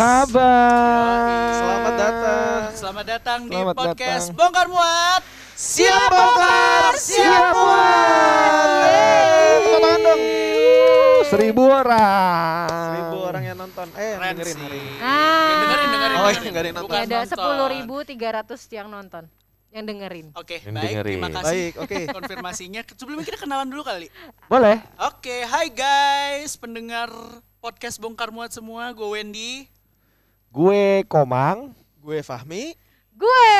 kabar? Selamat datang. Selamat datang di Selamat podcast datang. Bongkar Muat. Siap bongkar, siap muat. Tepuk tangan dong. Seribu orang. Seribu orang yang nonton. Eh, Keren dengerin sih. hari ini. Ah. Yang dengerin, dengerin, Oh, dengerin. yang dengerin nonton. Bukan Ya, ada sepuluh ribu tiga ratus yang nonton, yang dengerin. Oke, Yang baik. dengerin. Terima kasih. Baik, oke. Konfirmasinya. Sebelumnya kita kenalan dulu kali. Boleh? Oke, hai guys, pendengar podcast Bongkar Muat semua. Gue Wendy. Gue Komang. Gue Fahmi. Gue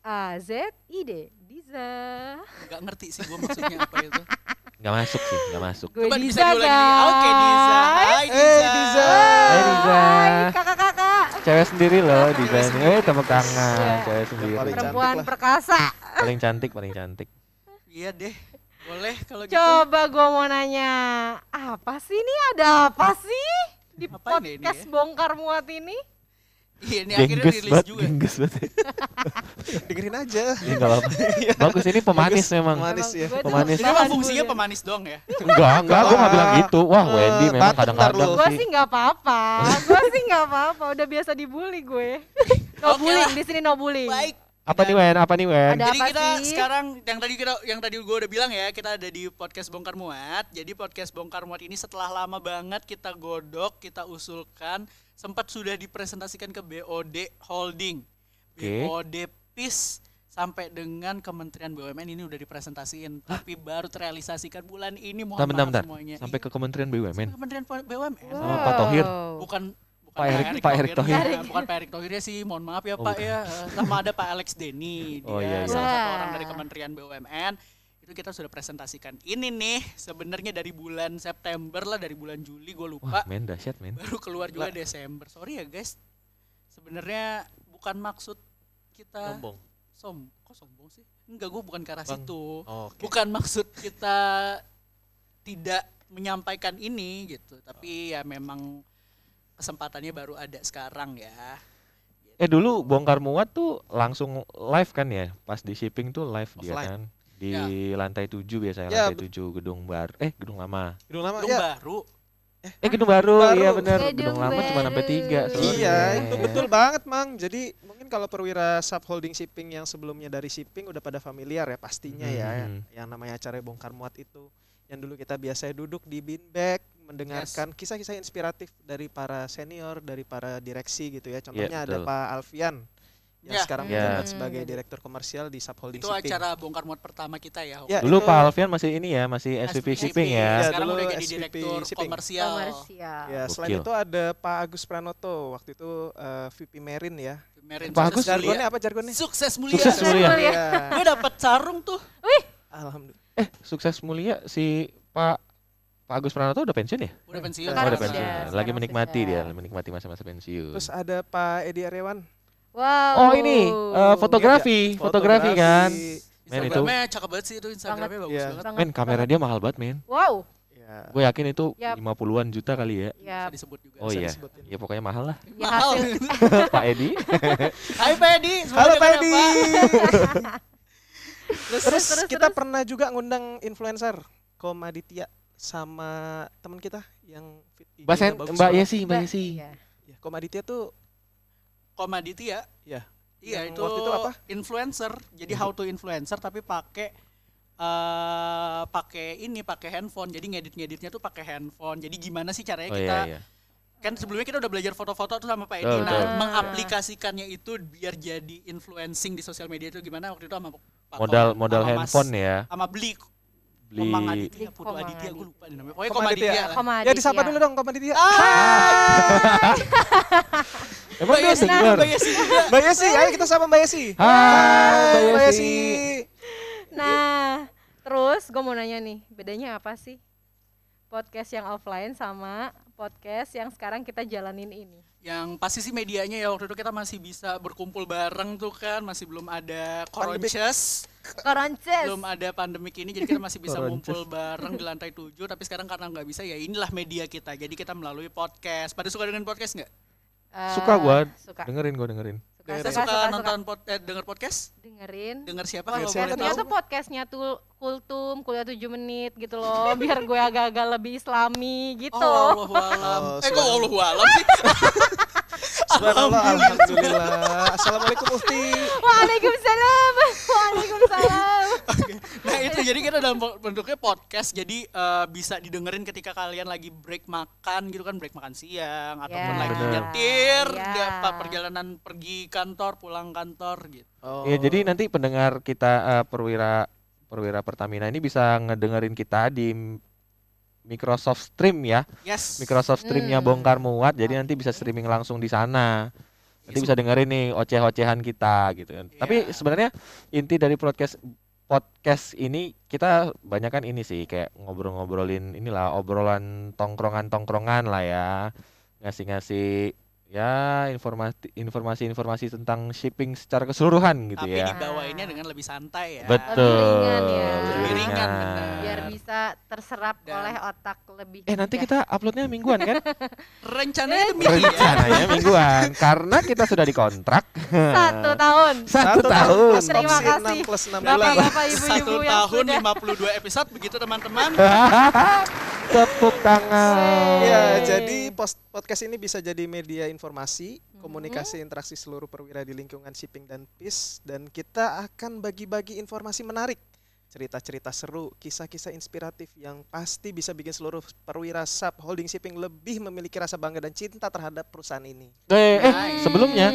A Z I D Diza. Gak ngerti sih gue maksudnya apa itu. Gak masuk sih, gak masuk. Gue Coba Diza bisa diulangi. guys. Oke, Diza. Hai Eh, Diza. Diza. Hai Diza. Hai kakak-kakak. Cewek sendiri loh Diza ini. Eh tepuk tangan. Iya. Cewek sendiri. Paling cantik Perempuan perkasa. Paling cantik, paling cantik. Iya deh. Boleh kalau gitu. Coba gue mau nanya, apa sih ini ada apa sih di Apa ini, ini podcast ya? bongkar muat ini? Iya, ini akhirnya rilis banget, juga. gengges banget. Dengerin aja. Ini gak apa-apa. Bagus ini pemanis memang. Pemanis ya. Pemanis. Ini bahan emang fungsinya pemanis doang ya. Enggak, enggak, gue gak bilang gitu. Wah, Eh, Wendy memang kadang-kadang lu. Gue sih. sih nggak apa-apa, gue sih nggak apa-apa, udah biasa dibully gue. no bullying di sini no bullying. Baik. Apa nih Wen? Apa nih Wen? Ada Jadi apa kita sih? sekarang yang tadi kita yang tadi gue udah bilang ya kita ada di podcast Bongkar Muat. Jadi podcast Bongkar Muat ini setelah lama banget kita godok, kita usulkan, sempat sudah dipresentasikan ke BOD Holding, Oke. BOD PIS sampai dengan Kementerian BUMN ini udah dipresentasiin, tapi baru terrealisasikan bulan ini. Mohon Bentar, bentar, maaf bentar. semuanya. Sampai ke Kementerian sampai BUMN. Kementerian BUMN. Sama Pak Thohir. Bukan bukan Pak Erick- Pak Erick Thohir. ya, bukan Pak Erick Thohir ya sih, mohon maaf ya Oh, Pak bukan. ya. Eh, Sama ada Pak Alex Denny, dia Oh, iya, iya. salah satu orang dari Kementerian BUMN. Itu kita sudah presentasikan. Ini nih sebenarnya dari bulan September lah, dari bulan Juli gue lupa. Wah, men dahsyat men. Baru keluar juga Desember. Sorry ya guys. Sebenarnya bukan maksud kita Sombong. som kok sombong sih? Enggak, gue bukan ke arah Bang. situ. Oke. Bukan maksud kita tidak menyampaikan ini gitu, tapi ya memang kesempatannya baru ada sekarang ya. Eh dulu bongkar muat tuh langsung live kan ya? Pas di shipping tuh live dia Offline. kan. Di Ya. lantai 7 biasanya Ya, lantai 7 gedung baru. Eh gedung lama. Gedung lama Gedung ya. baru. Eh gedung baru, Baru. iya bener. Gedung Gedung lama cuma sampai baru. 3 Iya, itu betul banget, Mang. Jadi mungkin kalau perwira subholding shipping yang sebelumnya dari shipping udah pada familiar ya pastinya ya. Hmm. Yang namanya acara bongkar muat itu. Yang dulu kita biasa duduk di bin bag mendengarkan kisah-kisah inspiratif dari para senior, dari para direksi gitu ya. Contohnya ada betul. Pak Alfian yang Ya. sekarang Ya. menjabat sebagai direktur komersial di subholding Itu shipping. acara bongkar muat pertama kita ya. Ya, Dulu itu- Pak Alfian masih ini ya, masih SVP shipping ya. Ya, Sekarang dulu udah jadi SVP direktur shipping. komersial. Komersial. Ya, selain Gokil. itu ada Pak Agus Pranoto, waktu itu eh, VP Merin ya. Merin Pak Agus. Jargonnya apa jargonnya? Sukses mulia. Sukses mulia. mulia. Gue dapat sarung tuh. Alhamdulillah. Eh sukses mulia si Pak Pak Agus Pranoto udah pensiun ya? Udah pensiun. Oh, udah sudah, pensiun. sekarang Lagi menikmati sudah. dia, menikmati masa-masa pensiun. Terus ada Pak Edi Aryawan. Wow. Oh ini eh, fotografi, fotografi kan. Men, itu- cakep banget sih itu Instagramnya bagus Iya. banget. Men kamera dia mahal banget men. Wow. Ya. Gue yakin itu Yap. 50-an juta kali ya. Ya, Bisa disebut juga. Oh iya. Ya pokoknya mahal lah. ya Mahal. hasil Pak Edi. Hai Pak Edi. Halo Pak ya, Edi. Terus, Terus, terus, kita terus. pernah juga ngundang influencer Komaditya sama teman kita yang fit Mbak. Yesi, Mbak Yesi. Iya. Ya, Komaditya tuh Komaditi ya. Iya. Iya Yang itu, waktu itu apa? influencer. Jadi how to influencer tapi pakai eh pakai ini pakai handphone. Jadi ngedit-ngeditnya tuh pakai handphone. Jadi gimana sih caranya Oh kita iya iya. kan sebelumnya kita udah belajar foto-foto tuh sama Pak Edi. Betul, Nah, betul. mengaplikasikannya itu biar jadi influencing di sosial media itu gimana waktu itu sama Pak Modal Komang- modal sama Mas- handphone ya. sama beli Beli Komang Aditya, Putu Aditya, gue lupa nih namanya. Pokoknya Komaditya. Komaditya ya disapa dulu dong Komaditya. Emang Mbak Yesi? Mbak Yesi. Mbak Yesi, ayo kita sapa Mbak Yesi. Hai, Mbak Yesi. Nah, terus gue mau nanya nih, bedanya apa sih podcast yang offline sama podcast yang sekarang kita jalanin ini? Yang pasti sih medianya ya waktu itu kita masih bisa berkumpul bareng tuh kan, masih belum ada koronces, Koronces. belum ada pandemik ini, jadi kita masih bisa ngumpul bareng di lantai 7 Tapi sekarang karena nggak bisa ya inilah media kita, jadi kita melalui podcast. Pada suka dengan podcast nggak? Eh, Suka gua. Suka. Dengerin gua dengerin. Suka, suka, suka, suka, nonton pod, eh, denger podcast. Dengerin. Dengar siapa kalau siapa? boleh Podcastnya tahu? tuh podcastnya tuh Kultum, kuliah 7 menit gitu loh, biar gue agak-agak lebih islami gitu. Oh, Allahualam. Oh, eh kok. Allahualam sih? Subhanallah, alhamdulillah. Assalamualaikum Ufti. Waalaikumsalam. Waalaikumsalam. Itu jadi kita dalam bentuknya podcast jadi eh, bisa didengerin ketika kalian lagi break makan gitu kan break makan siang ataupun Ya. lagi nyetir di apa perjalanan pergi kantor pulang kantor gitu. Oh. Ya, jadi nanti pendengar kita eh, perwira perwira Pertamina ini bisa ngedengerin kita di Microsoft Stream ya. Yes. Microsoft Streamnya Hmm. bongkar muat, jadi nanti bisa streaming langsung di sana. Nanti Yes. bisa dengerin nih oceh-ocehan kita gitu kan. Tapi Iya. sebenarnya inti dari podcast podcast ini kita banyak kan ini sih kayak ngobrol-ngobrolin inilah obrolan tongkrongan-tongkrongan lah ya. Ngasih-ngasih ya informasi informasi-informasi tentang shipping secara keseluruhan gitu Tapi ya. dibawainnya dengan lebih santai ya. Betul. Lebih ringan ya. Lebih ringan, benar. Biar bisa terserap Dan- oleh otak lebih. Eh nanti kita uploadnya mingguan kan? Rencananya demikian. Rencananya mingguan karena kita sudah dikontrak satu tahun. satu tahun. plus Terima kasih. 6 plus 6 bulan. Bapak-bapak Satu ibu-ibu yang tahun sudah 52 episode begitu teman-teman. Tepuk tangan. Ya, jadi post podcast ini bisa jadi media informasi, informasi, hmm. komunikasi interaksi seluruh perwira di lingkungan shipping dan Peace, dan kita akan bagi-bagi informasi menarik, cerita-cerita seru, kisah-kisah inspiratif yang pasti bisa bikin seluruh perwira sub holding shipping lebih memiliki rasa bangga dan cinta terhadap perusahaan ini. Eh, eh, eh nice. sebelumnya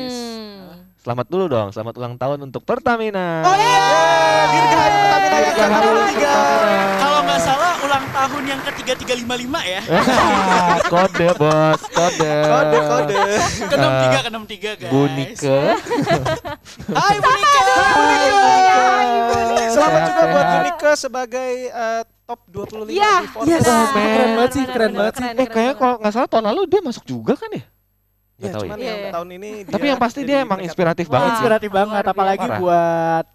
Selamat dulu dong, selamat ulang tahun untuk Pertamina. Oh, yeah. Yeah, yeah. Pertamina yang ke-65 ulang tahun yang ketiga tiga lima lima ya. kode bos, kode. Kode kode. Ke enam tiga ke enam tiga guys. Bunike. Hai Bunika. Selamat juga buat. Unika sebagai eh, top 25 Iya, di Forbes. yes. Oh, men. Keren banget sih, keren banget sih. Eh kayaknya kalau nggak salah tahun lalu dia masuk juga kan ya? Ya, Nggak tahu cuman ya. yang Iya. tahun ini Tapi yang pasti dia emang inspiratif banget sih. Inspiratif banget Luar apalagi biasa. buat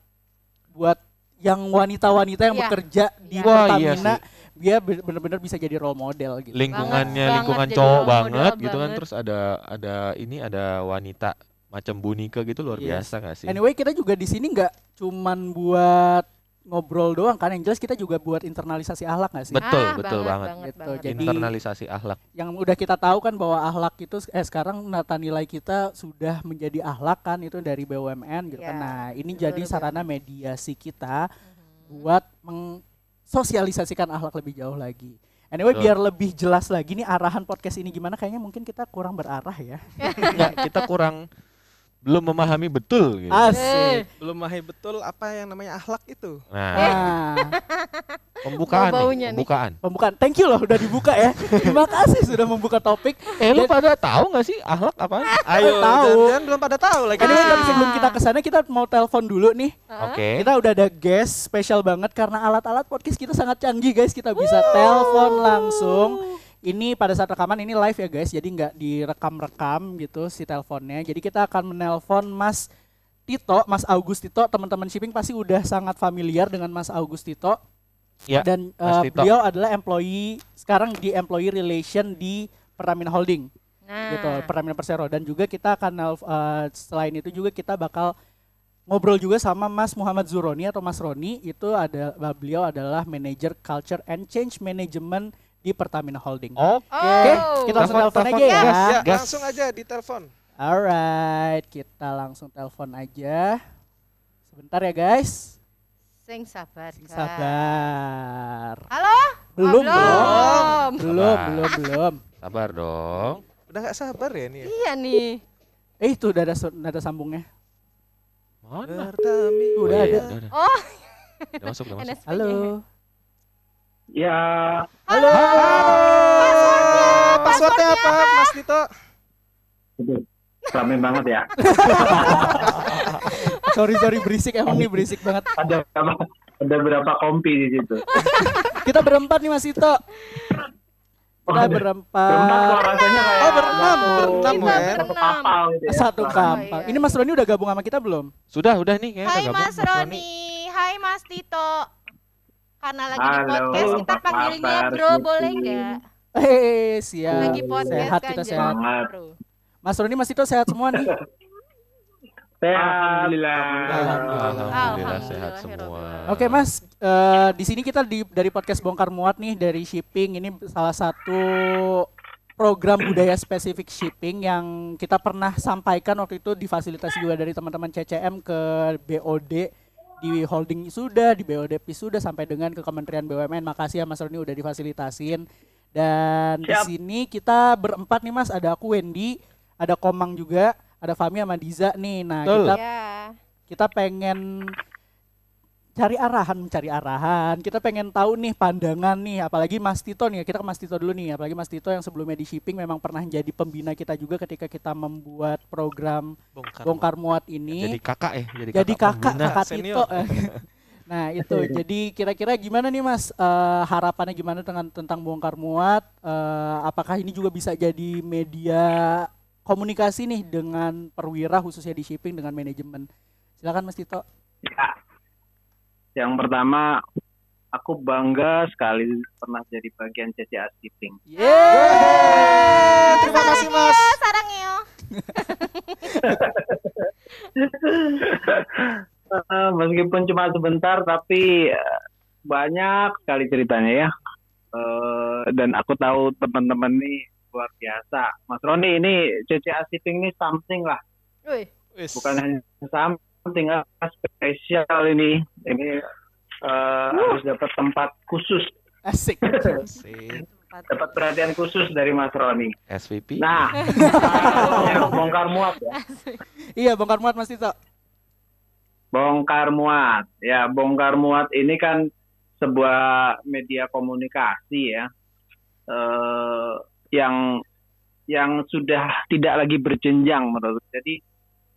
buat yang wanita-wanita yang Iya. bekerja di Iya. Wah, iya Pertamina sih. Dia be- bener-bener bisa jadi role model gitu. lingkungannya Banget, lingkungan banget, cowok banget gitu kan banget. terus ada ada ini ada wanita macam Bunika gitu luar Yes. biasa gak sih? Anyway, kita juga di sini nggak cuman buat ngobrol doang kan, yang jelas kita juga buat internalisasi akhlak nggak sih? Betul, Ah, betul banget. banget, Gitu, banget. jadi- Internalisasi akhlak. Yang udah kita tahu kan bahwa akhlak itu eh sekarang nata nilai kita sudah menjadi akhlak kan itu dari BUMN gitu kan. Ya, Nah, ini luar jadi sarana mediasi kita buat mengsosialisasikan akhlak lebih jauh lagi. Anyway, Betul. biar lebih jelas lagi nih arahan podcast ini gimana kayaknya mungkin kita kurang berarah ya. Enggak, kita kurang belum memahami betul gitu. Ah. Eh, Asik. belum mahir betul apa yang namanya akhlak itu. Nah, Nah, pembukaan nih, nih. pembukaan. pembukaan. Thank you loh udah dibuka ya. Terima kasih sudah membuka topik. Eh, lu pada tahu nggak sih akhlak apaan? Ayo, tahu. jangan belum pada tahu lagi. Anyway, Ah. tapi sebelum kita ke sana kita mau telepon dulu nih. Oke. Kita udah ada guest spesial banget karena alat-alat podcast kita sangat canggih guys. Kita bisa telepon langsung. Ini pada saat rekaman ini live ya guys. Jadi nggak direkam-rekam gitu si teleponnya. Jadi kita akan menelpon Mas Tito, Mas Agus Tito. Teman-teman shipping pasti udah sangat familiar dengan Mas Agus Tito. Ya, Dan Mas eh, Tito. beliau adalah employee sekarang di employee relation di Pertamina Holding Nah, gitu Pertamina Persero dan juga kita akan eh, selain itu juga kita bakal ngobrol juga sama Mas Muhammad Zuroni atau Mas Roni itu ada beliau adalah manager culture and change management di Pertamina Holding. Oke. Oke, Oh. kita langsung Telepon, telepon aja telepon. ya. Gas, Ya, gas. langsung aja ditelepon. Alright, kita langsung telepon aja. Sebentar ya guys. sing sabar. Sing Kak. Sabar. Halo? Belum, Oh, belum. Belum, belum, belum. Sabar dong. Udah nggak sabar ya nih. Iya nih. Eh itu udah ada udah ada sambungnya. Mana? Udah iya, ada. Oh, Udah masuk, udah masuk. Halo. Ya, Halo. Passwordnya apa, Mas Tito? aduh, rame banget ya. sorry sorry berisik emang nih berisik banget. Ada berapa, ada berapa kompi di situ. Kita berempat nih Mas Ito. Oh, Kita ada berempat. berempat kok rasanya kayak Oh, berenam, satu- berenam, Kita ya. satu berenam. kapal gitu ya. Satu kapal. Ini Mas Roni udah gabung sama kita belum? Sudah, udah nih kayaknya Hai Mas Roni. Hai Mas Tito. Karena lagi di Halo, podcast kita kabar, bro Siti? boleh nggak? Hehehe, siap. Lagi podcast sehat kan kita sehat. Semangat. bro. Mas Roni, Mas Ito sehat semua nih. Sehat. Alhamdulillah. Alhamdulillah. Alhamdulillah sehat Alhamdulillah, semua. Oke Mas, eh, di sini kita di dari podcast bongkar muat nih dari shipping ini salah satu program budaya spesifik shipping yang kita pernah sampaikan waktu itu difasilitasi juga dari teman-teman CCM ke BOD di holding sudah di BOD PIS sudah sampai dengan ke Kementerian BUMN. Makasih ya Mas Roni udah difasilitasin. Dan di sini kita berempat nih Mas, ada aku Wendy, ada Komang juga, ada Fami sama Diza nih. Nah, Betul. kita Ya. kita pengen cari arahan, mencari arahan. Kita pengen tahu nih pandangan nih, apalagi Mas Tito nih. Kita ke Mas Tito dulu nih, apalagi Mas Tito yang sebelumnya di shipping memang pernah jadi pembina kita juga ketika kita membuat program bongkar muat ini. Jadi kakak ya, jadi, Jadi kakak, pembina. kakak Senior. Tito. nah itu, jadi kira-kira gimana nih Mas eh, harapannya gimana dengan tentang bongkar muat? Eh, apakah ini juga bisa jadi media komunikasi nih dengan perwira khususnya di shipping dengan manajemen? Silakan Mas Tito. Ya. Yang pertama, aku bangga sekali pernah jadi bagian CCA Shipping. Yeay! Terima kasih Mas. Sarang yo. Eh, meskipun cuma sebentar, tapi eh, banyak sekali ceritanya ya. Eh, dan aku tahu teman-teman ini luar biasa. Mas Roni ini CCA Shipping ini something lah, bukan hanya something lah, spesial ini. Ini eh, harus dapat tempat khusus, Asik. Asik. dapat perhatian khusus dari Mas Roni. SVP. Nah, bongkar muat ya. iya, bongkar muat Mas Tito. Bongkar muat. Ya, bongkar muat ini kan sebuah media komunikasi ya. eh yang yang sudah tidak lagi berjenjang menurut. Jadi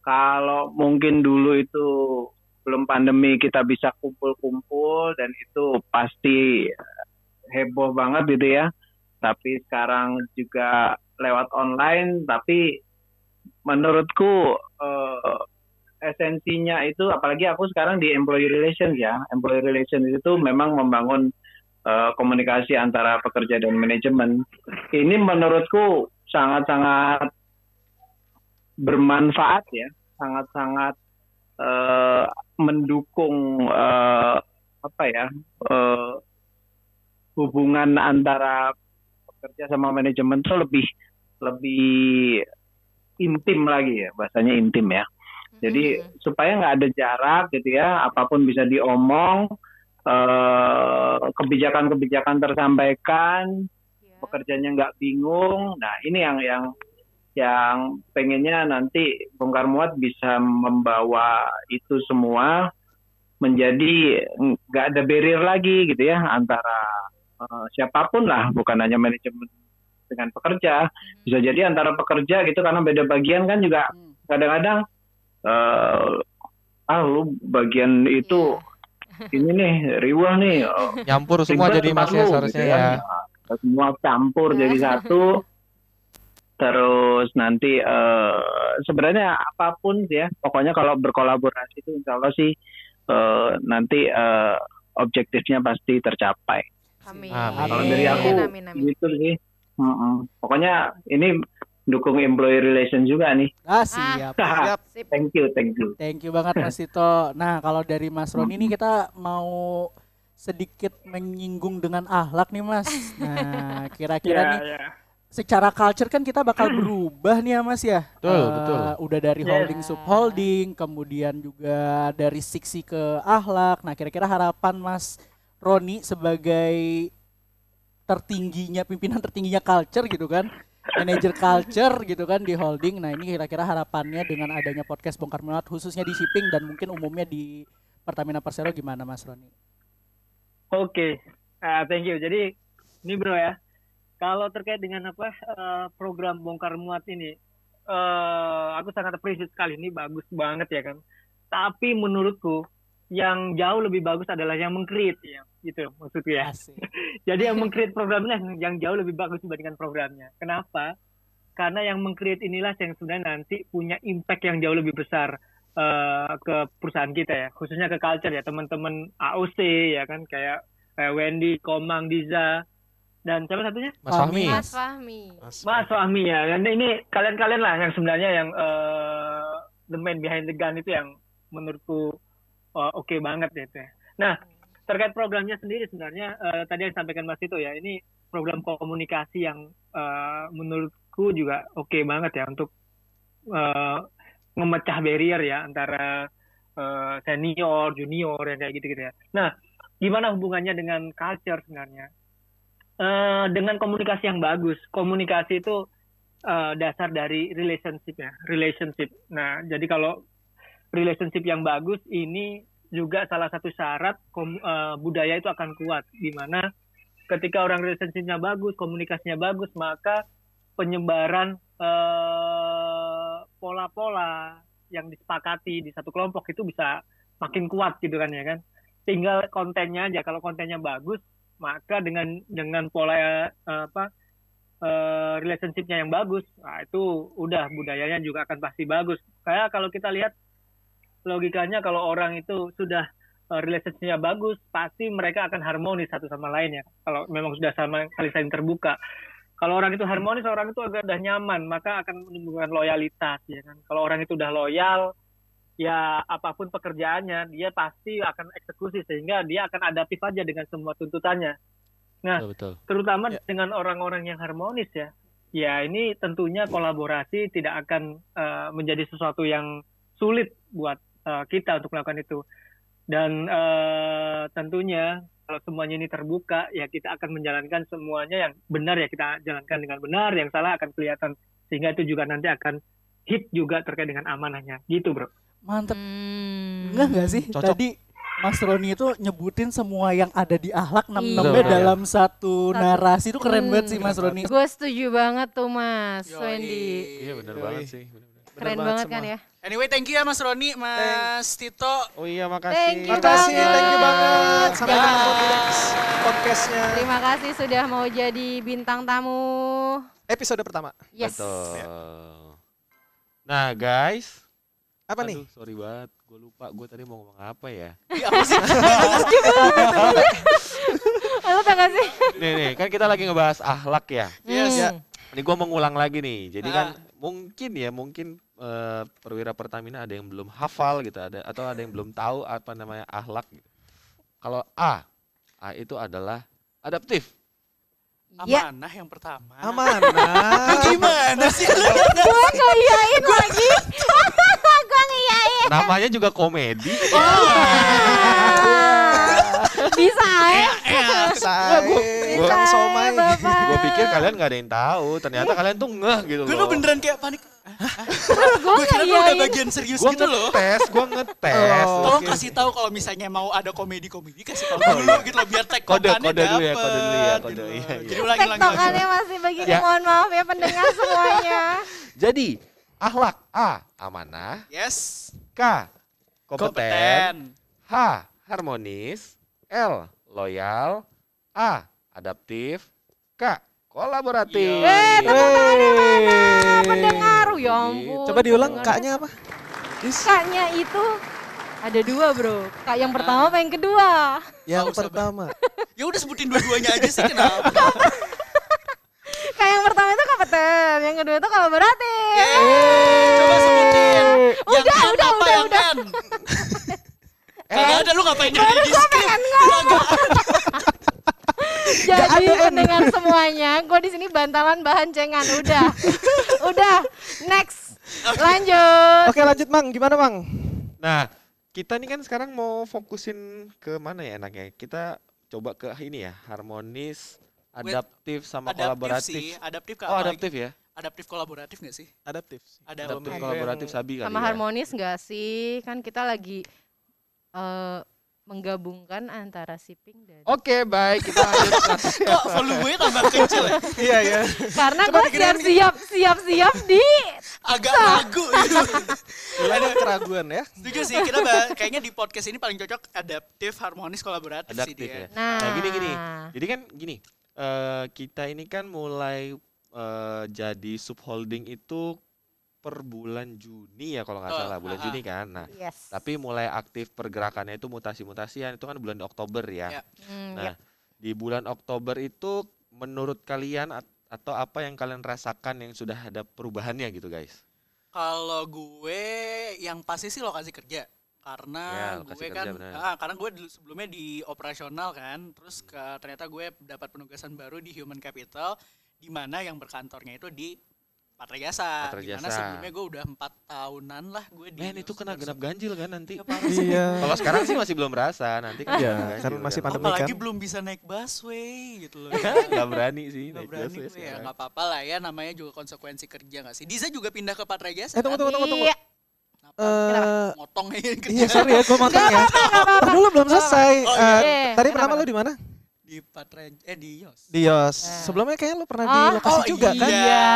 kalau mungkin dulu itu belum pandemi kita bisa kumpul-kumpul dan itu pasti heboh banget gitu ya. Tapi sekarang juga lewat online tapi menurutku eh, esensinya itu apalagi aku sekarang di employee relations ya. Employee relations itu memang membangun eh, komunikasi antara pekerja dan manajemen. Ini menurutku sangat-sangat bermanfaat ya sangat-sangat eh, mendukung eh, apa ya eh, hubungan antara pekerja sama manajemen itu lebih lebih intim lagi ya bahasanya intim ya jadi supaya nggak ada jarak gitu ya, apa pun bisa diomong, eh, kebijakan-kebijakan tersampaikan, Ya. pekerjanya nggak bingung. Nah ini yang yang yang pengennya nanti bongkar muat bisa membawa itu semua menjadi nggak ada barrier lagi gitu ya antara eh, siapa pun lah, bukan hanya manajemen dengan pekerja, bisa jadi antara pekerja gitu karena beda bagian kan juga kadang-kadang eh ah lu bagian itu ini nih riwah nih oh, Nyampur semua jadi tempat Mas ya seharusnya gitu ya. kan. Nah, semua campur jadi satu terus nanti eh sebenarnya apa pun sih ya pokoknya kalau berkolaborasi itu insya Allah sih eh nanti eh objektifnya pasti tercapai Amin. Amin. kalau dari aku Amin, amin. gitu sih Mm-mm. pokoknya ini dukung employee relation juga nih Ah, siap. Siap. Sip. thank you thank you Thank you banget Mas Tito. Nah, kalau dari Mas Roni ini kita mau sedikit menyinggung dengan ahlak nih Mas. Nah, kira-kira nih ya. Secara culture kan kita bakal berubah nih ya Mas ya. Betul, Eh, betul. Udah dari holding subholding, kemudian juga dari siksi ke ahlak. Nah, kira-kira harapan Mas Roni sebagai tertingginya pimpinan tertingginya culture gitu kan. Manager culture gitu kan di holding. Nah, ini kira-kira harapannya dengan adanya podcast bongkar muat khususnya di shipping dan mungkin umumnya di Pertamina Persero gimana Mas Roni? Oke, Ah, thank you. Jadi ini bro ya, kalau terkait dengan apa eh, program bongkar muat ini, eh aku sangat appreciate sekali. Ini bagus banget ya kan. Tapi menurutku yang jauh lebih bagus adalah yang mengcreate ya, gitu maksudku ya. Asik. Jadi yang mengcreate programnya yang jauh lebih bagus dibandingkan programnya. Kenapa? Karena yang mengcreate inilah yang sebenarnya nanti punya impact yang jauh lebih besar eh, ke perusahaan kita ya, khususnya ke culture ya, teman-teman AOC ya kan, kayak kayak Wendy, Komang, Diza, dan siapa satunya? Mas Fahmi. Mas Fahmi. Mas Fahmi ya. Dan ini kalian-kalian lah yang sebenarnya yang eh, the man behind the gun itu yang menurutku eh, oke banget ya itu. ya. Nah, terkait programnya sendiri sebenarnya eh, tadi yang disampaikan Mas Tito ya ini program komunikasi yang eh, menurutku juga oke banget ya untuk eh, memecah barrier ya antara eh, senior, junior yang kayak gitu-gitu ya. Nah, gimana hubungannya dengan culture sebenarnya? Eh, dengan komunikasi yang bagus, komunikasi itu eh, dasar dari relationship ya, relationship. Nah, jadi kalau relationship yang bagus ini juga salah satu syarat kom- eh, budaya itu akan kuat, di mana ketika orang relationshipnya bagus, komunikasinya bagus, maka penyebaran eh, pola-pola yang disepakati di satu kelompok itu bisa makin kuat gitu kan ya kan. Tinggal kontennya aja. Kalau kontennya bagus, maka dengan dengan pola eh, apa eh, relationshipnya yang bagus, nah itu udah budayanya juga akan pasti bagus. Kayak kalau kita lihat logikanya kalau orang itu sudah eh, relationshipnya bagus, pasti mereka akan harmonis satu sama lain ya. Kalau memang sudah sama kali saling terbuka. Kalau orang itu harmonis, orang itu agak udah nyaman, maka akan menimbulkan loyalitas ya kan. Kalau orang itu udah loyal, ya apa pun pekerjaannya, dia pasti akan eksekusi sehingga dia akan adaptif aja dengan semua tuntutannya. Nah, Betul, betul. terutama Ya. dengan orang-orang yang harmonis ya. Ya ini tentunya kolaborasi tidak akan eh, menjadi sesuatu yang sulit buat eh, kita untuk melakukan itu. Dan eh, tentunya kalau semuanya ini terbuka ya kita akan menjalankan semuanya yang benar ya kita jalankan dengan benar, yang salah akan kelihatan sehingga itu juga nanti akan hit juga terkait dengan amanahnya. Gitu, Bro. Mantep. Hmm. Enggak enggak sih? Cocok. Tadi Mas Roni itu nyebutin semua yang ada di ahlak Iya. nem-nemnya Betul, dalam satu narasi itu keren Hmm. banget sih Mas Roni. Gue setuju banget tuh Mas Yoi. Wendy. Iya benar banget sih. bener-bener. Keren Bener banget semua. kan ya. Anyway, thank you ya Mas Roni, Mas Tito. Oh iya makasih. Thank you Makasih, banget. thank you banget. Sampai Bye. ketemu di next podcastnya Terima kasih sudah mau jadi bintang tamu. episode pertama. Yes. Betul. Nah guys, Apa nih? aduh sorry banget, gue lupa gue tadi mau ngomong apa ya. Iya, apa sih? Lo tau gak sih? nih nih kan kita lagi ngebahas ahlak ya. Yes. Ya. Ini gue mau ngulang lagi nih. Jadi kan Ah. mungkin ya mungkin eh, perwira Pertamina ada yang belum hafal gitu ada atau ada yang belum tahu apa namanya ahlak. Gitu. Kalau A, A itu adalah adaptif. Ya. Amanah yang pertama. Amanah. Gimana sih? Gue ngeiyain lagi. Gue. Namanya juga komedi. Bisa ya? Saya gua- Kang Somai. Bapak. gue pikir kalian nggak ada yang tahu. Ternyata kalian tuh ngeh gitu Gue loh. tuh beneran kayak panik. Gue Gue kira tuh udah bagian serius Gue gitu loh. ngetes, gue ngetes. Oh. Tolong Oke. kasih tahu kalau misalnya mau ada komedi-komedi kasih tahu dulu gitu loh biar tag Kode, kode dulu ya, kode dulu ya, kode, iya, iya. Jadi ulangi. Tektokannya ulangi. masih begini. Ya. Mohon maaf ya pendengar semuanya. Jadi ahlak A amanah, Yes. K kompeten. H harmonis, L loyal, A adaptif, K kolaboratif. Eh, tepuk tangannya mana? Hey. Pendengar, ya Gitu. ampun. Coba diulang kaknya apa? Kaknya itu ada dua bro. Kak yang pertama apa yang kedua? Yang pertama. Ya udah sebutin dua-duanya aja sih kenapa? Kak yang pertama itu kompeten, yang kedua itu kolaboratif. Yeay, Coba sebutin. Udah, udah, apa udah, yang udah. N? Kagak ada lu ngapain jadi di pengen Jadi pendengar semuanya, gue di sini bantalan bahan cengan. Udah, udah. Next, lanjut. Oke lanjut Mang, gimana Mang? Nah, kita nih kan sekarang mau fokusin ke mana ya enaknya? Kita coba ke ini ya, harmonis, adaptif sama Adaptif kolaboratif. sih, adaptif ke Oh, adaptif ya. Adaptif kolaboratif gak sih? Adaptif. Adaptif. Adaptif Ada kolaboratif Sabi kali Sama ya. harmonis nggak sih? Kan kita lagi eh, menggabungkan antara shipping dan Oke, baik kita lanjut. Kok volumenya tambah kecil ya? Iya ya. karena gue siap-siap siap-siap di Agak ragu gitu. Ada keraguan ya. Setuju sih, kita bah- kayaknya di podcast ini paling cocok adaptif, harmonis, kolaboratif sih Adaptif dia. ya. nah, Nah, gini gini. Jadi kan gini, eh, kita ini kan mulai eh, jadi subholding itu per bulan Juni ya kalau nggak Oh, salah, bulan ah, Juni kan. Nah, yes tapi mulai aktif pergerakannya itu mutasi-mutasian itu kan bulan Oktober ya. Ya. Hmm, Nah, ya. di bulan Oktober itu menurut kalian at- atau apa yang kalian rasakan yang sudah ada perubahannya gitu guys? Kalau gue yang pasti sih lokasi kerja. karena Ya, lokasi gue kerja, kan ah, karena gue dulu sebelumnya di operasional kan terus ke, ternyata gue dapat penugasan baru di human capital di mana yang berkantornya itu di Patra Jasa Patra di mana Jasa. sebelumnya gue udah empat tahunan lah gue di Men itu kena genap ganjil kan nanti. Ya, sih. Iya. Kalau sekarang sih masih belum berasa, nanti kan Iya, kan masih kan. pandemi apalagi kan. belum bisa naik busway gitu loh Nggak berani sih Gak naik berani busway ya nggak apa-apa lah ya namanya juga konsekuensi kerja gak sih Diza juga pindah ke Patra Jasa Eh tunggu kan? tunggu tunggu tunggu. Iya. Kenapa? Eh, motong aja kerja Iya sorry ya, gue motong ya. Tadi dulu belum selesai. Oh, Eh, iya. Tadi pertama lu di mana? Di Patra eh di Yos Di Yos. Eh. Sebelumnya kayaknya lu pernah Oh, di lokasi oh juga kan? iya.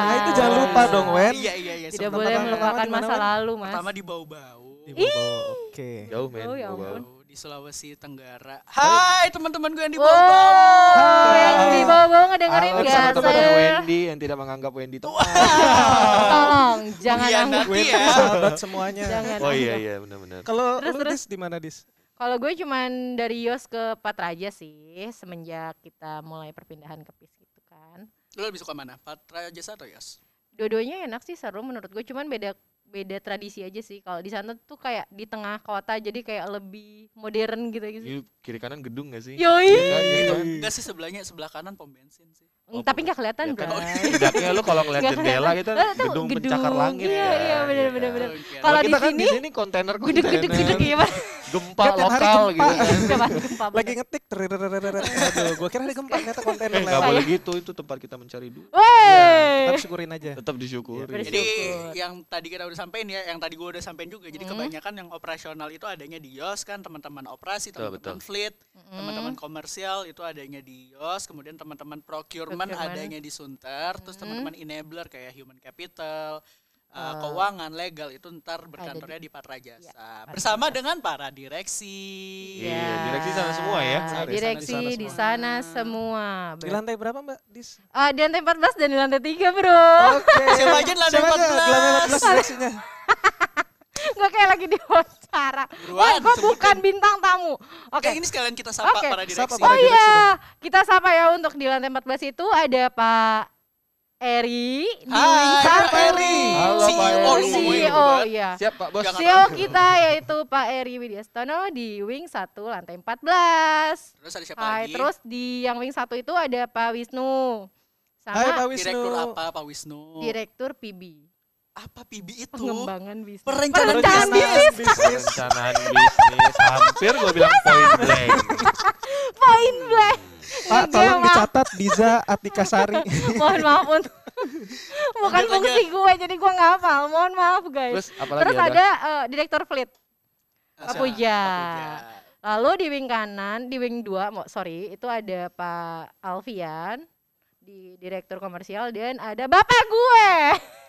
Nah, itu jangan lupa dong, Wen. Iya iya iya. Tidak sebelum boleh melupakan masa Wen? lalu, Mas. Pertama di bau-bau. Di Bobo. Oke. Jauh men. Oh, ya ampun. Bau di Sulawesi Tenggara. Hai teman-teman gue yang di Wow, bau-bau. yang di bawah ngedengerin Halo gak, teman-teman Sir? Wendy yang tidak menganggap Wendy itu. Tolong, jangan Pengkhianat. anggur. Iya. Sahabat semuanya. Jangan Oh iya iya benar-benar. Kalau lu terus. Dis di mana Dis? Kalau gue cuman dari Yos ke Patraja sih, semenjak kita mulai perpindahan ke PIS gitu kan. Lo lebih suka mana? Patra Jasa atau Yos? Dua-duanya enak sih, seru menurut gue. Cuman beda beda tradisi aja sih. Kalau di sana tuh kayak di tengah kota, jadi kayak lebih modern gitu gitu. Ini kiri kanan gedung gak sih? Yoi. Iya kan, iya kan? Enggak sih sebelahnya sebelah kanan pom bensin sih. Mm, Tapi nggak kelihatan, Ya kan, Bray. Setidaknya lu kalau ngeliat jendela gitu gedung gedung. pencakar langit Iya, iya, ya bener, kan. bener. Oke. Kalau kita di kan di sini, kontainer Gudeg gudeg gudeg kontainer gimana? Gempa Kayak tiap hari lokal gempa. gitu kan. Gempa Lagi ngetik. Aduh, gua kira ada gempa ternyata kontainer Eh nggak lewat. boleh gitu itu tempat kita mencari duit. Woi. Tapi syukurin aja. Tetap disyukuri. Bersyukur. Jadi yang tadi kita udah sampein ya, yang tadi gue udah sampein juga. Jadi Hmm. kebanyakan yang operasional itu adanya di Yos kan, teman-teman operasi, teman-teman fleet, teman-teman komersial itu adanya di Yos, kemudian teman-teman procurement, Procurement. adanya di Sunter, terus teman-teman enabler kayak human capital, uh, keuangan, legal itu ntar berkantornya di Patra Jasa. Patra Bersama Jasa. dengan para direksi. Iya, direksi sana semua ya. Sana, Direksi di sana di semua. sana semua. Di lantai berapa Mbak Dis? Ah, di lantai 14 dan di lantai 3, Bro. Oke. Siapa aja di lantai Siapa aja? 14? Di lantai 14 direksinya. Gue kayak lagi diwawancara. Wah, gue sebutin. bukan bintang tamu. Oke. Oke, ini sekalian kita sapa Oke. para direksi. Sapa para Oh direksi. iya, kita sapa ya untuk di lantai 14 itu ada Pak Eri di Hai, wing Pak satu. Eri. Halo, CEO, Pak Eri. lu ngomongin CEO, iya. Siap Pak Bos. CEO kita yaitu Pak Eri Widyastono di wing 1 lantai 14. Terus ada siapa Hai, lagi? terus di yang wing 1 itu ada Pak Wisnu. Sama Hai Pak Wisnu. Direktur apa Pak Wisnu? Direktur PB. Apa PB itu? Pengembangan bisnis. Perencanaan Perencanaan bisnis. bisnis. Perencanaan bisnis hampir gue bilang point blank. Point blank. Pak, tolong maaf. dicatat Diza Atika Sari. Mohon maaf untuk bukan Lanjut, fungsi gue jadi gue nggak hafal. Mohon maaf guys. Terus Terus ada eh, direktur fleet. Siapa? Pak Puja. Lalu di wing kanan, di wing 2, mo- sorry, itu ada Pak Alfian di direktur komersial dan ada bapak gue,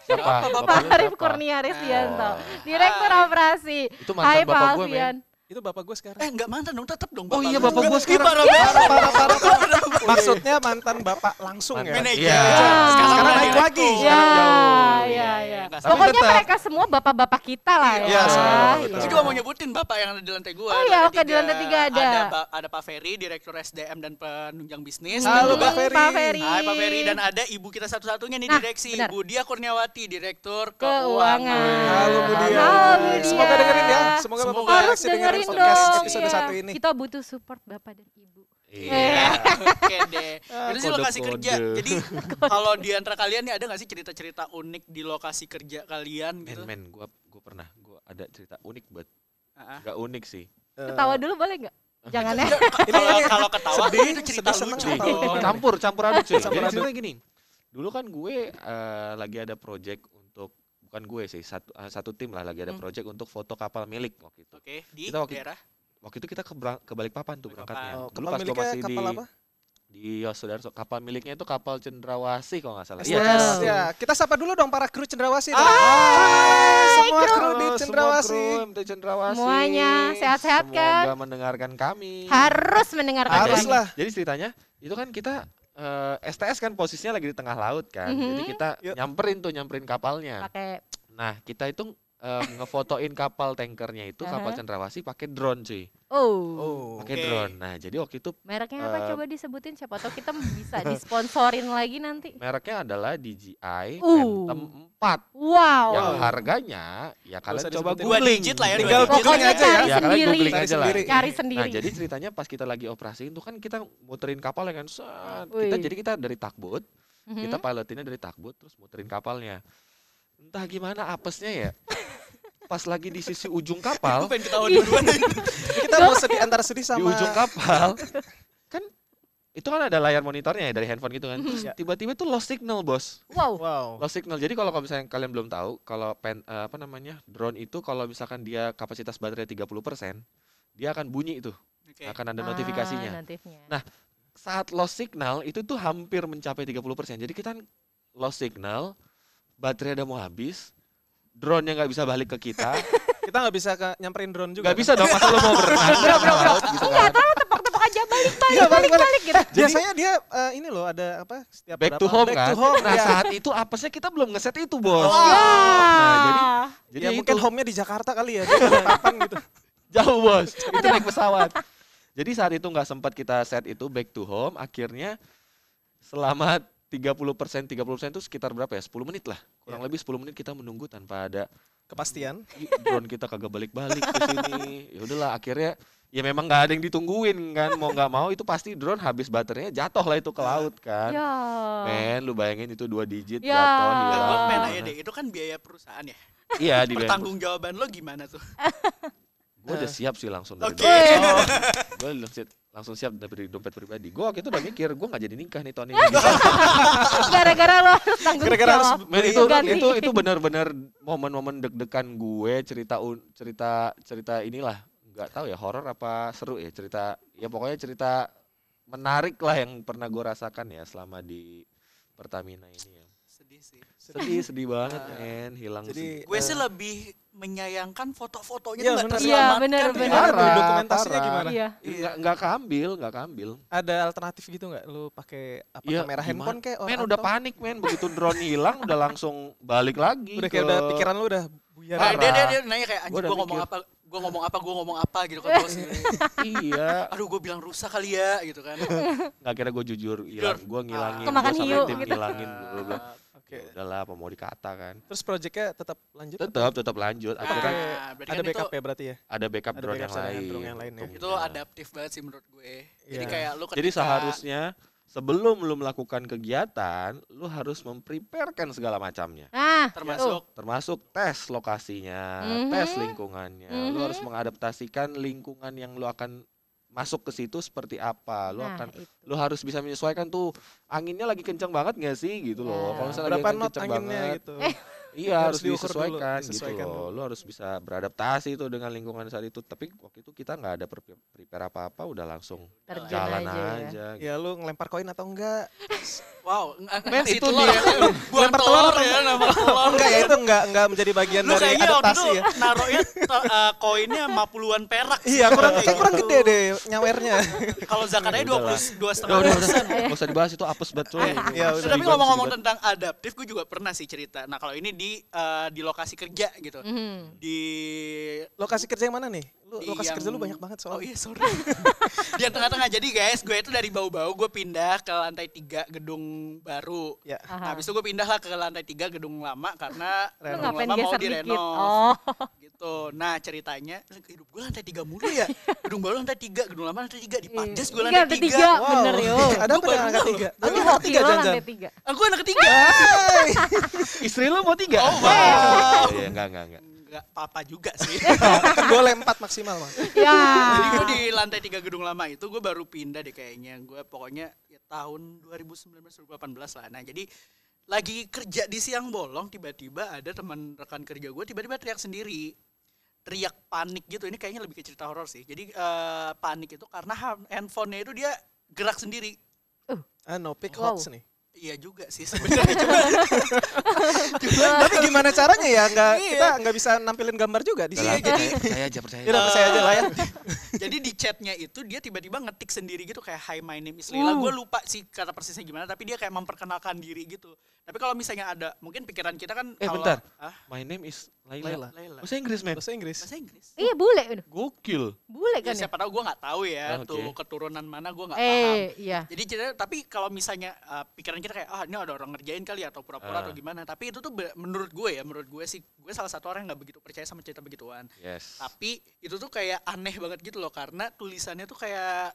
Siapa? Bapak, Pak Arif? Kurnia Risdianto, Oh. direktur Hai. operasi. Itu Hai mantan Pak bapak gue men. Itu bapak gue sekarang. Eh enggak mantan dong, tetep dong Oh iya, bapak sekarang. parah Parah, banget. parah, parah, parah. Maksudnya mantan bapak langsung ya. Mantan. Manajer. Iya. Sekarang, Sekarang naik lagi. Ya, Sekarang jauh. ya, Iya, ya. iya. Pokoknya tetap. mereka semua bapak-bapak kita lah ya. Iya, semua, Iya. juga mau nyebutin bapak yang ada di lantai gua. Oh iya, oke, di lantai tiga ada. Ada, Pak- ada Pak Ferry, Direktur SDM dan Penunjang Bisnis. Halo, juga- Pak Ferry. Pak Ferry. Hai Pak Ferry dan ada ibu kita satu-satunya nih Nah, direksi, benar. Bu Dia Kurniawati, Direktur Keuangan. Halo Bu Dia. Halo, Bu Dia. Semoga dengerin ya. Semoga bapak direksi dengerin dengerin podcast dong. episode iya. satu ini. Kita butuh support bapak dan ibu. Iya. Oke deh. Ah, Itu sih lokasi kode-kode. kerja. Jadi kalau di antara kalian nih ada gak sih cerita-cerita unik di lokasi kerja kalian Men gitu? men, gue gue pernah gue ada cerita unik buat Ah, ah. gak unik sih. Eh, Ketawa dulu boleh nggak? Jangan ya. Kalau kalau ketawa Sedih, itu cerita sedih, seneng, lucu. campur campur aduk cuy. Campur Jadi aduk. ceritanya gini. Dulu kan gue eh, lagi ada project bukan gue sih satu eh, satu tim lah lagi ada Hmm. project untuk foto kapal milik waktu itu. Oke, di Kita waktu- daerah Waktu itu kita ke, ke Balikpapan tuh berangkatnya. Oh, kapal miliknya masih kapal di apa? di Sudarso. Kapal miliknya itu kapal Cendrawasih kalau nggak salah. Iya. Cendrawasih. ya. Kita sapa dulu dong para kru Cendrawasih. Hai, Hai, semua kru. kru di Cendrawasih. Semua kru MT Cendrawasih. Semuanya sehat-sehat kan? Semoga mendengarkan kami. Harus mendengarkan Harus kami. lah. Jadi ceritanya itu kan kita eh, STS kan posisinya lagi di tengah laut kan. Jadi Mhm. kita Yuk. nyamperin tuh nyamperin kapalnya. Pakai Nah, kita itu eh, ngefotoin kapal tankernya itu kapal Aha. cendrawasih pakai drone cuy Oh. Oh. pakai Oke. drone nah jadi waktu itu Mereknya apa coba disebutin siapa tahu kita bisa disponsorin lagi nanti. mereknya adalah DJI Uh. Phantom 4 Wow. yang harganya ya kalian usah coba. Dua googling digit lah ya, Tinggal googling Pokoknya aja ya. cari ya kalian sendiri. googling Cari aja lah sendiri. Cari Nah, sendiri. jadi ceritanya pas kita lagi operasi itu kan kita muterin kapal ya kan. Set. Kita jadi kita dari takbut, Mhm. kita pilotinnya dari takbut terus muterin kapalnya. Entah gimana apesnya ya. Pas lagi di sisi ujung kapal, pengen ketawa duluan. Kita mau sedih antara sedih di sama ujung kapal kan itu kan ada layar monitornya ya dari handphone gitu kan. Terus Ya. tiba-tiba tuh lost signal, Bos. Wow. Wow. Lost signal. Jadi kalau misalnya kalian belum tahu, kalau pen, eh, apa namanya? drone itu kalau misalkan dia kapasitas baterai 30%, dia akan bunyi itu. Oke. Akan ada Ah, notifikasinya. notifnya. Nah, saat lost signal itu tuh hampir mencapai 30%. Jadi kita lost signal, baterai udah mau habis, drone-nya nggak bisa balik ke kita. Kita nggak bisa ke nyamperin drone juga. Nggak bisa dong, masa lo mau berenang Bro, bro, bro. gitu kan. Tepok-tepok aja balik balik Iya, balik balik, balik gitu. Biasanya dia eh, ini loh ada apa setiap Back berapa- to home back kan. to home, nah, ya. saat itu apesnya kita belum ngeset itu, Bos. Ya. Nah, jadi jadi ya itu mungkin home-nya di Jakarta kali ya. Nggak kapan gitu. jauh, Bos. itu naik pesawat. Jadi saat itu nggak sempat kita set itu back to home, akhirnya selama 30% 30% itu sekitar berapa ya? 10 menit lah. Kurang Ya. lebih 10 menit kita menunggu tanpa ada Kepastian. Drone kita kagak balik-balik ke sini. Ya udahlah akhirnya ya memang nggak ada yang ditungguin kan mau nggak mau itu pasti drone habis baterainya jatuh lah itu ke laut kan. Ya. Men, lu bayangin itu dua digit Ya. jatuh hilang. gue pengen nanya deh, itu kan biaya perusahaan ya. Iya di Pertanggung jawaban lo gimana tuh? Gue udah siap sih langsung dari Oke. dompet. Gue langsung, langsung siap dari dompet pribadi. Gue waktu itu udah mikir gue nggak jadi nikah nih tahun ini. Gara-gara lo harus tanggung Gara-gara harus jawab. Men itu Ganti. itu itu benar-benar momen-momen deg-degan gue cerita cerita cerita inilah nggak tahu ya horor apa seru ya cerita ya pokoknya cerita menarik lah yang pernah gue rasakan ya selama di Pertamina ini ya Sedih sih. Sedih sedih banget men hilang Jadi Gue eh, sih lebih menyayangkan foto-fotonya Iya, tuh nggak bener. Iya, terselamatkan. bener, ya. bener. Parah, dokumentasinya parah. gimana? Iya. nggak nggak keambil nggak keambil Ada alternatif gitu nggak? Lu pakai apa Iya, kamera gimana? handphone kayak men udah panik men begitu drone hilang udah langsung balik lagi Udah kayak ke- udah pikiran lu udah buyar. Nah, dia, dia, dia nanya kayak anjing gue ngomong mikir. apa, gue ngomong apa, gue ngomong apa gitu kan bos. iya Aduh gue bilang rusak kali ya gitu kan. nggak kira gue jujur hilang gue ngilangin Kemakan gua sampai hiu tim gitu. ngilangin Oke. "Ya udahlah apa mau dikata kan Terus proyeknya tetap lanjut? tetap tetap lanjut akhirnya kan Nah, berarti Ada kan backup itu, ya berarti ya? ada backup ada drone backup yang lain drone yang lain ya. itu untungnya. adaptif banget sih menurut gue. Jadi Iya. kayak lu jadi seharusnya sebelum lu melakukan kegiatan lu harus mempreparekan segala macamnya Nah, termasuk termasuk tes lokasinya Mhm. tes lingkungannya lu harus Mhm. mengadaptasikan lingkungan yang lu akan masuk ke situ seperti apa lu nah, akan itu. lu harus bisa menyesuaikan tuh anginnya lagi kencang banget nggak sih gitu loh Ya. kalau misalnya Berapa lagi anginnya banget gitu? iya Harus harus, diukur dulu, disesuaikan, disesuaikan gitu loh dulu. lu harus bisa beradaptasi tuh dengan lingkungan saat itu tapi waktu itu kita nggak ada pre- prepare apa apa udah langsung Terjun jalan aja ya. aja, gitu. Ya lu ngelempar koin atau enggak? wow, ng- Men, itu telur dia. ya. Buang Lempar telur telur ya nama telur. enggak ya itu enggak enggak menjadi bagian Lu dari kayaknya waktu adaptasi itu ya. naruhnya eh, koinnya 50-an perak. Iya, kurang Kayak kurang gitu. gede deh nyawernya. Kalau zakatnya Ya udahlah. 22 dua udah setengah persen. nggak usah dibahas itu apes banget coy Iya, tapi ngomong-ngomong tentang adaptif, gue juga pernah sih cerita. Nah kalau ini di eh, di lokasi kerja gitu, Mhm. di Lokasi kerja yang mana nih? Lu di lokasi yang- kerja lu banyak banget Oh soalnya. iya sorry. di tengah-tengah. Jadi guys, gue itu dari bau-bau gue pindah ke lantai tiga gedung baru. Ya. Nah, habis itu gue pindah lah ke lantai tiga gedung lama karena Lu gedung lama mau direnov. Oh. gitu. Nah ceritanya hidup gue lantai tiga mulu ya. gedung baru lantai tiga, gedung lama lantai tiga, di Pajas gue Iya, lantai lantai tiga. tiga. Bener yo. Ada apa dengan baru tiga? Jangan. lantai tiga. Aku anak ketiga. istri lu mau tiga Oh, wow. iya enggak enggak enggak Enggak apa-apa juga sih. Boleh empat maksimal mah. Ya. Jadi gue di lantai tiga gedung lama itu gue baru pindah deh kayaknya. Gue pokoknya ya tahun 2019-2018 lah. Nah jadi lagi kerja di siang bolong tiba-tiba ada teman rekan kerja gue tiba-tiba teriak sendiri. Teriak panik gitu. Ini kayaknya lebih ke cerita horor sih. Jadi eh, panik itu karena ha- handphonenya itu dia gerak sendiri. Ah, no pick Wow. hoax nih. Iya juga sih sebenarnya. Cuma Tapi gimana caranya ya? Nggak Iya. kita nggak bisa nampilin gambar juga di sini. percaya, percaya aja percaya. Iya, percaya aja lah ya. jadi di chatnya itu dia tiba-tiba ngetik sendiri gitu kayak Hi my name is Lila. Gue lupa sih kata persisnya gimana tapi dia kayak memperkenalkan diri gitu. Tapi kalau misalnya ada mungkin pikiran kita kan Eh, kalau bentar. ah, My name is Laila. Laila. Laila. Bahasa Inggris, men. Bahasa Inggris. Bahasa Inggris. Iya bule udah. Gokil. Bule Ya, kan ya? siapa tahu gue nggak tahu ya Ah, oke. tuh keturunan mana gue nggak paham. Eh, iya. Jadi cerita, tapi kalau misalnya uh, pikiran kita kayak ah ini ada orang ngerjain kali atau pura-pura Ah. atau gimana. Tapi itu tuh be- menurut gue ya, menurut gue sih gue salah satu orang yang nggak begitu percaya sama cerita begituan. Yes. Tapi itu tuh kayak aneh banget gitu loh karena tulisannya tuh kayak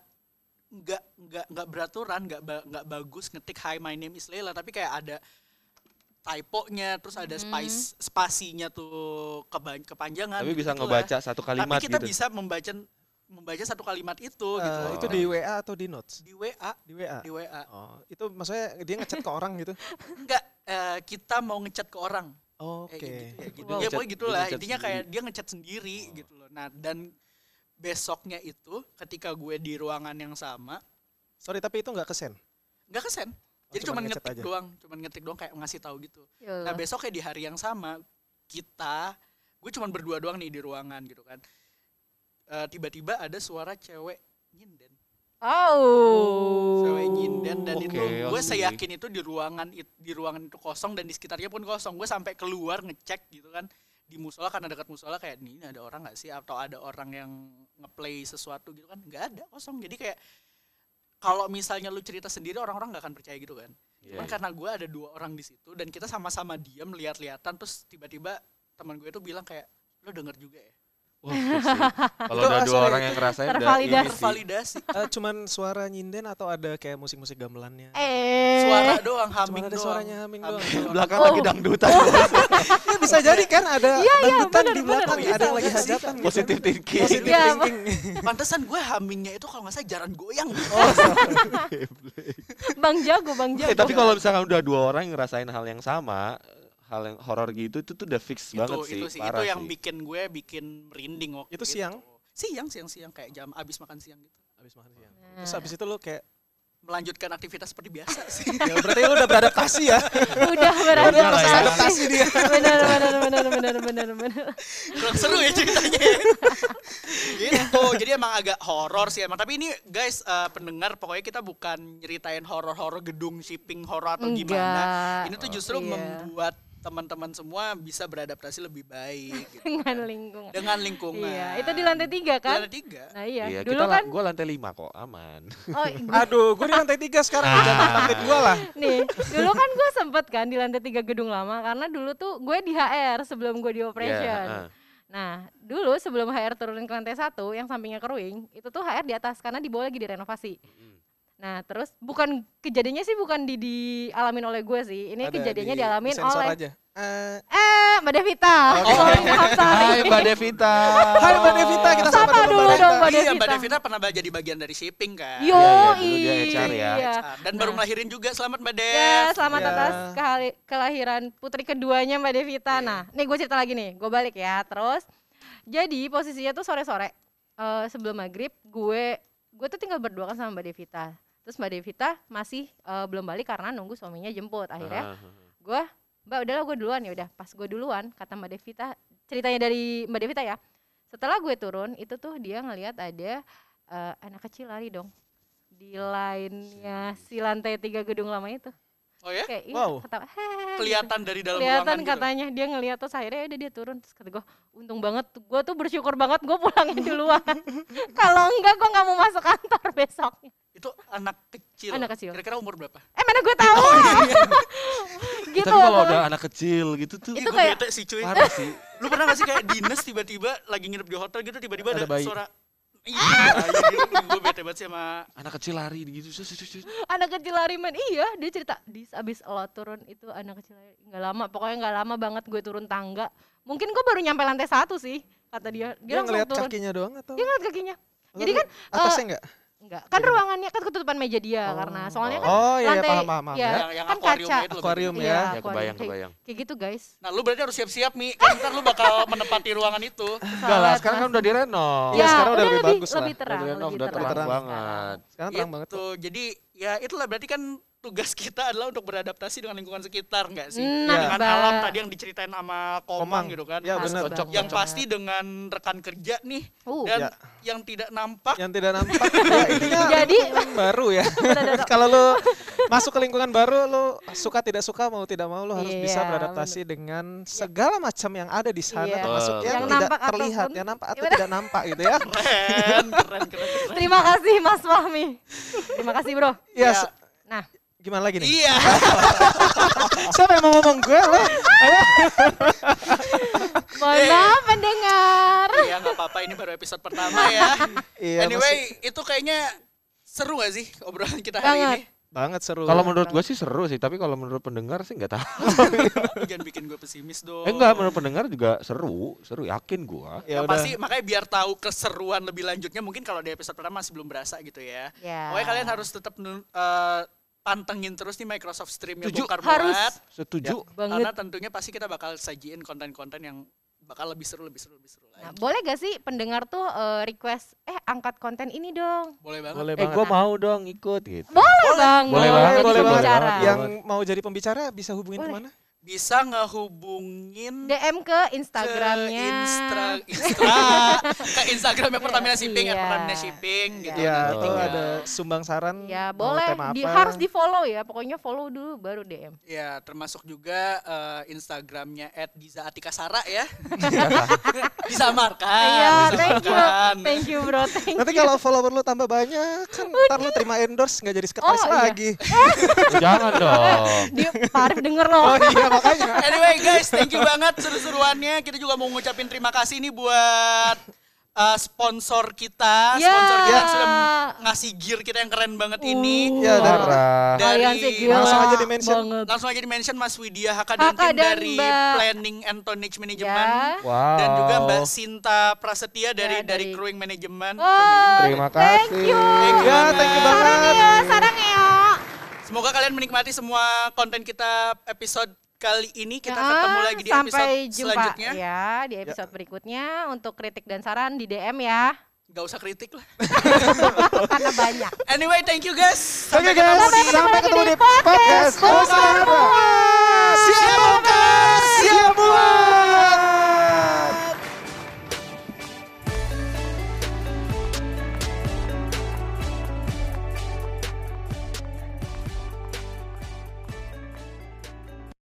nggak nggak nggak beraturan, nggak ba- nggak bagus ngetik Hi my name is Leila tapi kayak ada typonya terus ada Hmm. spice spasinya tuh keba- kepanjangan. Tapi bisa gitu-gitulah. ngebaca satu kalimat Tapi kita gitu. bisa membaca membaca satu kalimat itu Eh, gitu. itu di WA atau di notes? di WA, Di WA. di WA. Oh, itu maksudnya dia ngechat ke orang gitu. Enggak, eh, kita mau ngechat ke orang. Oke. Kayak gitu, ya, gitu. Wow. Ya Ngechat- pokoknya gitulah. Intinya kayak sendiri. dia ngechat sendiri gitu loh. Nah, dan besoknya itu ketika gue di ruangan yang sama, Sorry tapi itu nggak kesen. nggak kesen. Oh, Jadi cuman cuma ngetik aja. doang, cuma ngetik doang kayak ngasih tahu gitu. Ya Nah, Allah. besoknya di hari yang sama kita gue cuma berdua doang nih di ruangan gitu kan. Eh, tiba-tiba ada suara cewek nyinden. Oh. cewek nyinden dan Oke, itu gue oke. seyakin itu di ruangan di ruangan itu kosong dan di sekitarnya pun kosong gue sampai keluar ngecek gitu kan di musola karena dekat musola kayak nih ini ada orang nggak sih atau ada orang yang ngeplay sesuatu gitu kan nggak ada kosong jadi kayak kalau misalnya lu cerita sendiri orang-orang nggak akan percaya gitu kan Iya, Cuman iya. karena gue ada dua orang di situ dan kita sama-sama diam lihat-lihatan terus tiba-tiba teman gue itu bilang kayak lo denger juga ya Wah. Kalau udah dua orang yang ngerasain udah tervalidasi. sih. tervalidasi Eh, cuman suara nyinden atau ada kayak musik-musik gamelannya? Eh. suara doang Cuman humming ada doang suaranya humming doang. doang. Belakang Oh. lagi dangdutan. Ya bisa jadi kan ada iya, dangdutan bener, di bener, belakang, bisa, ada yang lagi bisa, hajatan gitu. Positif thinking. Positive Iya, thinking. pantesan gue hummingnya itu kalau nggak salah jaran goyang Bang Jago, Bang Jago. Eh, tapi kalau misalkan udah dua orang yang ngerasain hal yang sama, hal yang horor gitu itu tuh udah fix itu banget itu sih. sih parah itu yang sih. bikin gue bikin merinding waktu Itu siang? siang siang siang kayak jam abis makan siang gitu Habis makan siang. Terus habis itu lu kayak melanjutkan aktivitas seperti biasa sih ya berarti lu udah beradaptasi ya. udah berada Udah lah ya. Adaptasi dia. benar benar benar benar benar benar kurang seru ya ceritanya ya. gitu jadi emang agak horor sih emang tapi ini guys eh, pendengar pokoknya kita bukan nyeritain horor-horor gedung shipping horor atau gimana enggak ini tuh justru Iya. membuat teman-teman semua bisa beradaptasi lebih baik gitu. dengan lingkungan dengan lingkungan iya itu di lantai tiga Di kan lantai tiga nah iya, Iya, dulu kita kan gue lantai lima kok, aman. oh gua- Aduh, gue di lantai tiga sekarang Ah. jangan takut gue lah. nih dulu kan gue sempet kan di lantai tiga gedung lama karena dulu tuh gue di HR sebelum gue di operation Iya, ah. Nah, dulu sebelum HR turun ke lantai satu yang sampingnya keruing, itu tuh HR di atas karena di bawah lagi direnovasi. Mm. Nah, terus bukan kejadiannya sih bukan di dialamin oleh gue sih. Ini Ada kejadiannya di- dialamin disensor oleh aja. Eh, eh Mbak Devita. Oke. Sorry, maaf, sorry. Hai Mbak Devita. Hai Mbak Devita, kita Sapa sapa dulu dulu Mbak dong, Devita. Mbak iya mbak Devita. Devita pernah jadi bagian dari shipping kan Yo, Iya, iya, dulu dia HR ya. Iya. dan baru Nah. melahirin juga selamat mbak Dev Ya, selamat Ya. atas kehali- kelahiran putri keduanya Mbak Devita. Iya. Nah, nih gue cerita lagi nih, gue balik ya. Terus, jadi posisinya tuh sore-sore eh, sebelum maghrib, gue gue tuh tinggal berdua kan sama Mbak Devita. Terus Mbak Devita masih eh, belum balik karena nunggu suaminya jemput. Akhirnya Ah, ah, ah. gue, Mbak udahlah gue duluan ya udah. Pas gue duluan, kata Mbak Devita, ceritanya dari Mbak Devita ya. Setelah gue turun, itu tuh dia ngelihat ada eh, anak kecil lari dong di lainnya si lantai tiga gedung lama itu oh ya kayak iya, Wow. ketawa "Heh," kelihatan dari gitu. dalam kelihatan ruangan gitu. katanya dia ngeliat terus akhirnya udah dia turun terus kata gue untung banget gue tuh bersyukur banget gue pulangnya duluan kalau enggak gue nggak mau masuk kantor besoknya. Itu anak kecil. Anak kecil. kira-kira umur berapa? Eh mana gue tahu. gitu Tapi kalau udah anak kecil gitu tuh Itu kayak- bete sih cuy. Parah sih. lu pernah gak sih kayak dinas tiba-tiba lagi nginep di hotel gitu tiba-tiba ada, Ada bayi. suara iya gitu gue bete banget sih sama Anak kecil lari gitu. anak kecil lari man iya dia cerita di abis lo turun itu anak kecil lari. Nggak lama pokoknya nggak lama banget gue turun tangga mungkin gue baru nyampe lantai satu sih kata dia dia, Dia langsung ngeliat turun kakinya doang atau? dia ngeliat kakinya jadi Tapi kan atasnya enggak? enggak kan ruangannya kan ketutupan meja dia karena soalnya kan Oh iya, iya, lantai paham, paham, paham. ya, ya. yang, yang kan akuarium kaca. itu loh. Akuarium Iya, ya. Ya akuarium. kebayang, Kayak- kebayang. kayak gitu guys Nah lu berarti harus siap-siap Mi Kan ntar lu bakal menempati ruangan itu Enggak lah, sekarang kan udah direnov. Iya, sekarang udah lebih bagus lah. lebih terang Udah direnov, lebih udah terang terang. banget. Sekarang terang banget Itu kok. jadi ya itulah berarti kan tugas kita adalah untuk beradaptasi dengan lingkungan sekitar nggak sih? Nah, dengan alam tadi yang diceritain sama Komang, Komang. gitu kan. Ya, banget. yang pasti dengan rekan kerja nih Uh, dan Ya. yang tidak nampak yang tidak nampak ya intinya Jadi baru ya kalau lu masuk ke lingkungan baru lu suka tidak suka mau tidak mau lu harus bisa Iya, beradaptasi dengan segala macam yang ada di sana Iya. termasuk yang, Yang tidak nampak terlihat ataupun- yang nampak atau tidak nampak gitu ya keren, keren, keren, keren. terima kasih Mas Fahmi. Terima kasih bro. ya Ya. se- Nah, gimana lagi nih Iya. siapa yang mau ngomong gue lo mohon Eh. maaf pendengar. Iya nggak apa-apa ini baru episode pertama ya. iya anyway itu kayaknya seru gak sih obrolan kita hari Banget. ini? banget seru Kalau menurut gue sih seru sih, tapi kalau menurut pendengar sih nggak tahu. Jangan bikin gue pesimis dong. Eh, enggak, menurut pendengar juga seru, seru yakin gua. ya Ya, udah pasti makanya biar tahu keseruan lebih lanjutnya mungkin kalau di episode pertama masih belum berasa gitu ya. Ya. Pokoknya kalian harus tetap nu- eh, pantengin terus nih Microsoft Streamnya Setuju. Bongkar Harus. Muat. Setuju. Karena banget. tentunya pasti kita bakal sajiin konten-konten yang bakal lebih seru, lebih seru, lebih seru Nah, lagi. boleh gak sih pendengar tuh eh, request eh angkat konten ini dong. Boleh banget. boleh Eh, banget gua mau dong ikut gitu. Boleh banget. Boleh banget, boleh banget. pembicara. Boleh yang mau jadi pembicara bisa hubungin Boleh. ke mana Bisa ngehubungin DM ke ke Instagramnya. Instra, Instra, ke Instagramnya Pertamina Shipping ya Iya. Pertamina Shipping gitu. ya Oh. itu ada sumbang saran Ya boleh, tema di, apa. harus di follow ya. Pokoknya follow dulu baru DM. Ya, termasuk juga eh, Instagramnya @dizaatikasara ya. disamarkan. Iya, thank you, thank you bro, thank Nanti kalau follower lu tambah banyak, kan ntar lu terima endorse nggak jadi sekretaris Oh, iya. lagi. Jangan dong. Dia Pak Arif denger loh. Oh iya makanya. Anyway guys, thank you banget seru-seruannya. Kita juga mau ngucapin terima kasih nih buat uh, sponsor kita, Ya. sponsor kita yang sudah ngasih gear kita yang keren banget ini. Ya. Dari sih gila Langsung aja di-mention. banget. langsung aja di mention Mas Widya Haka dan dari Mbak- Planning and Tonnage Management. Ya. Wow. Dan juga Mbak Sinta Prasetya dari Ya, dari dari- Crewing Management. Oh, Terima Thank kasih. you. Thank you Ya, thank you banget. Sarang ya, sarang ya. Semoga kalian menikmati semua konten kita episode Kali ini kita ya, ketemu lagi di sampai episode jumpa selanjutnya. Iya, ya, di episode ya. berikutnya untuk kritik dan saran di DM ya. Gak usah kritik lah. Karena banyak. Anyway, thank you guys. Sampai okay, guys. di sampai ketemu di podcast. Siap buka, siap buat.